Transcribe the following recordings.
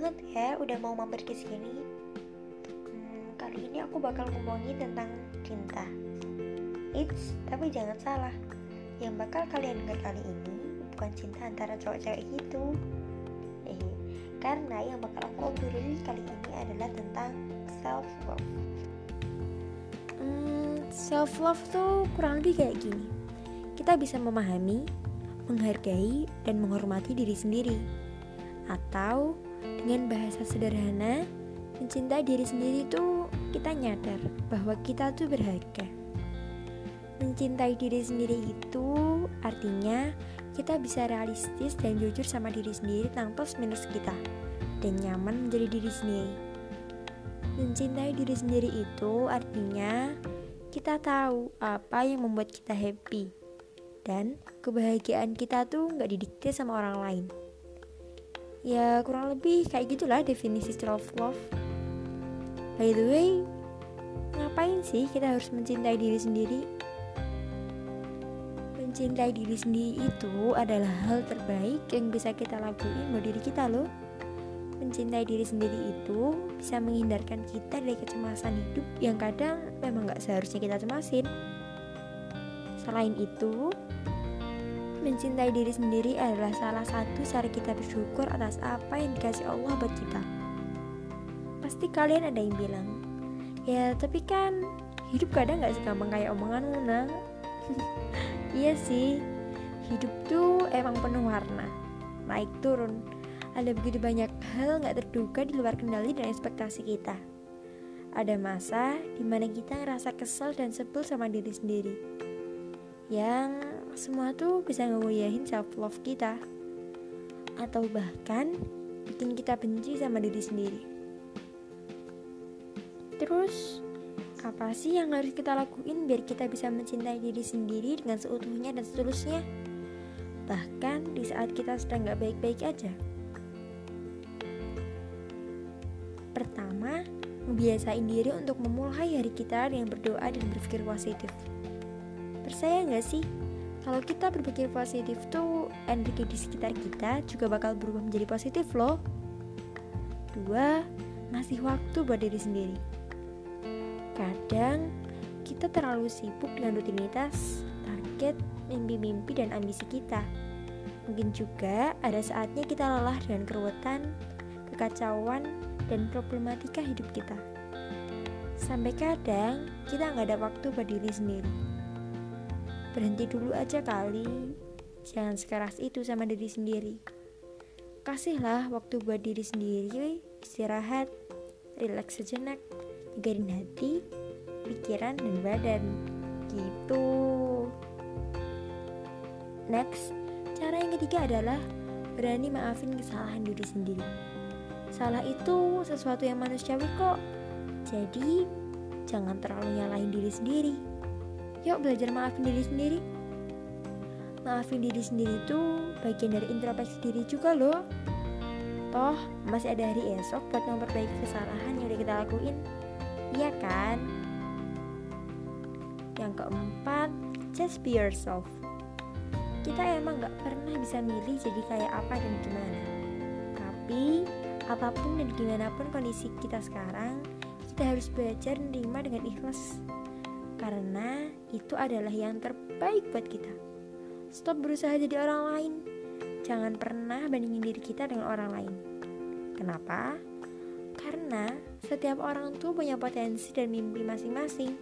banget ya udah mau mampir ke sini. Hmm, kali ini aku bakal ngomongin tentang cinta. It's, tapi jangan salah. Yang bakal kalian dengar kali ini bukan cinta antara cowok-cewek gitu. Eh, karena yang bakal aku obrolin kali ini adalah tentang self love. Hmm, self love tuh kurang lebih kayak gini. Kita bisa memahami, menghargai, dan menghormati diri sendiri. Atau dengan bahasa sederhana, mencintai diri sendiri itu kita nyadar bahwa kita tuh berharga. Mencintai diri sendiri itu artinya kita bisa realistis dan jujur sama diri sendiri tentang plus minus kita dan nyaman menjadi diri sendiri. Mencintai diri sendiri itu artinya kita tahu apa yang membuat kita happy dan kebahagiaan kita tuh nggak didikte sama orang lain ya kurang lebih kayak gitulah definisi self love. By the way ngapain sih kita harus mencintai diri sendiri? Mencintai diri sendiri itu adalah hal terbaik yang bisa kita lakuin buat diri kita loh. Mencintai diri sendiri itu bisa menghindarkan kita dari kecemasan hidup yang kadang memang gak seharusnya kita cemasin. Selain itu Mencintai diri sendiri adalah salah satu cara kita bersyukur atas apa yang dikasih Allah buat kita. Pasti kalian ada yang bilang, ya tapi kan hidup kadang gak segampang kayak omongan Muna. iya sih, hidup tuh emang penuh warna, naik turun. Ada begitu banyak hal gak terduga di luar kendali dan ekspektasi kita. Ada masa di mana kita ngerasa kesel dan sebel sama diri sendiri. Yang semua tuh bisa ngegoyahin self love kita atau bahkan bikin kita benci sama diri sendiri. Terus, apa sih yang harus kita lakuin biar kita bisa mencintai diri sendiri dengan seutuhnya dan seterusnya? Bahkan di saat kita sedang gak baik-baik aja. Pertama, membiasain diri untuk memulai hari kita dengan berdoa dan berpikir positif. Percaya gak sih kalau kita berpikir positif tuh energi di sekitar kita juga bakal berubah menjadi positif loh. Dua ngasih waktu buat diri sendiri. Kadang kita terlalu sibuk dengan rutinitas target mimpi-mimpi dan ambisi kita. Mungkin juga ada saatnya kita lelah dengan keruwetan kekacauan dan problematika hidup kita. Sampai kadang kita nggak ada waktu buat diri sendiri Berhenti dulu aja kali. Jangan sekeras itu sama diri sendiri. Kasihlah waktu buat diri sendiri, istirahat, rileks sejenak, nyegarin hati, pikiran, dan badan. Gitu. Next, cara yang ketiga adalah berani maafin kesalahan diri sendiri. Salah itu sesuatu yang manusiawi kok. Jadi, jangan terlalu nyalahin diri sendiri Yuk belajar maafin diri sendiri. Maafin diri sendiri itu bagian dari introspeksi diri juga loh. Toh masih ada hari esok buat memperbaiki kesalahan yang udah kita lakuin. Iya kan? Yang keempat, just be yourself. Kita emang gak pernah bisa milih jadi kayak apa dan gimana. Tapi apa pun dan gimana pun kondisi kita sekarang, kita harus belajar menerima dengan ikhlas karena itu adalah yang terbaik buat kita. Stop berusaha jadi orang lain. Jangan pernah bandingin diri kita dengan orang lain. Kenapa? Karena setiap orang tuh punya potensi dan mimpi masing-masing.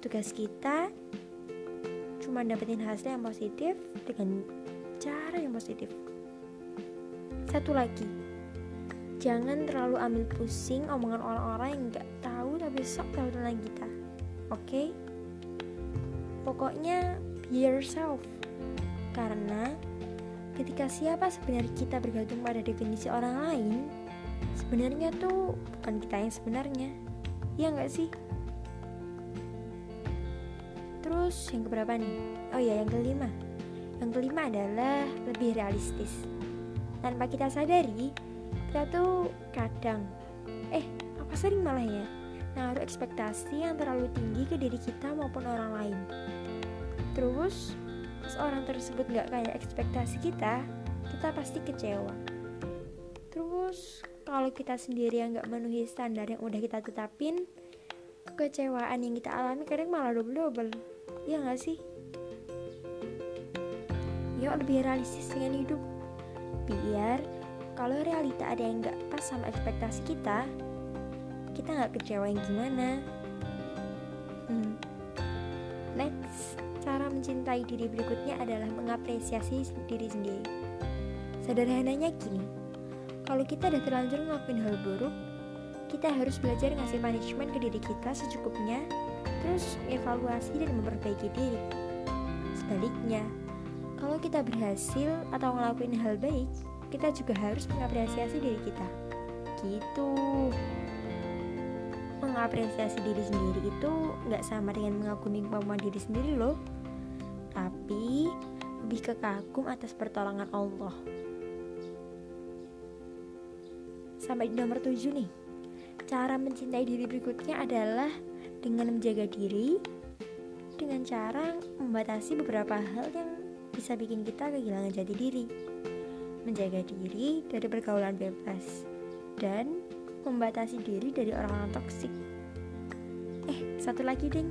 Tugas kita cuma dapetin hasil yang positif dengan cara yang positif. Satu lagi, jangan terlalu ambil pusing omongan orang-orang yang gak tahu tapi sok tahu tentang kita oke? Okay? pokoknya be yourself. Karena ketika siapa sebenarnya kita bergantung pada definisi orang lain sebenarnya tuh bukan kita yang sebenarnya. Ya nggak sih? Terus yang keberapa nih? Oh ya yang kelima. Yang kelima adalah lebih realistis. Tanpa kita sadari kita tuh kadang eh apa sering malah ya naruh ekspektasi yang terlalu tinggi ke diri kita maupun orang lain. Terus, pas orang tersebut gak kayak ekspektasi kita, kita pasti kecewa. Terus, kalau kita sendiri yang nggak memenuhi standar yang udah kita tetapin kekecewaan yang kita alami kadang malah double-double ya nggak sih yuk lebih realistis dengan hidup biar kalau realita ada yang nggak pas sama ekspektasi kita kita nggak kecewa yang gimana hmm. next cara mencintai diri berikutnya adalah mengapresiasi diri sendiri sederhananya gini kalau kita udah terlanjur ngelakuin hal buruk kita harus belajar ngasih punishment ke diri kita secukupnya, terus evaluasi dan memperbaiki diri. Sebaliknya, kalau kita berhasil atau ngelakuin hal baik, kita juga harus mengapresiasi diri kita. Gitu. Mengapresiasi diri sendiri itu nggak sama dengan mengagumi kemampuan diri sendiri loh, tapi lebih ke kagum atas pertolongan Allah. Sampai nomor 7 nih. Cara mencintai diri berikutnya adalah dengan menjaga diri dengan cara membatasi beberapa hal yang bisa bikin kita kehilangan jati diri. Menjaga diri dari pergaulan bebas dan membatasi diri dari orang-orang toksik. Eh, satu lagi ding.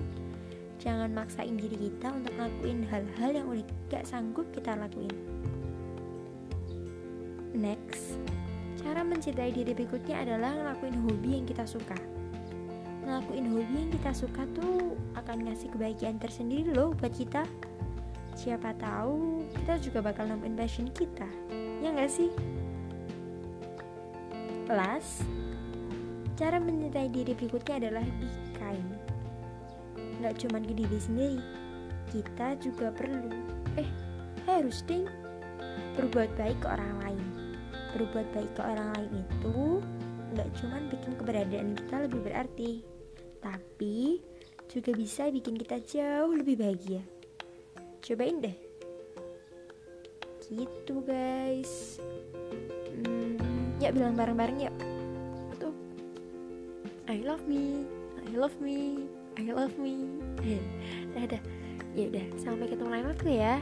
Jangan maksain diri kita untuk ngelakuin hal-hal yang udah gak sanggup kita lakuin. Next, Cara mencintai diri berikutnya adalah ngelakuin hobi yang kita suka. Ngelakuin hobi yang kita suka tuh akan ngasih kebahagiaan tersendiri loh buat kita. Siapa tahu kita juga bakal nemuin passion kita. Ya nggak sih? Last, cara mencintai diri berikutnya adalah be kind. Nggak cuma ke diri sendiri, kita juga perlu, eh harus ding, berbuat baik ke orang lain berbuat baik ke orang lain itu nggak cuma bikin keberadaan kita lebih berarti, tapi juga bisa bikin kita jauh lebih bahagia. Cobain deh. Gitu guys. Hmm, ya bilang bareng-bareng yuk. I love me. I love me. I love me. Dadah. Ya udah, sampai ketemu lain waktu ya.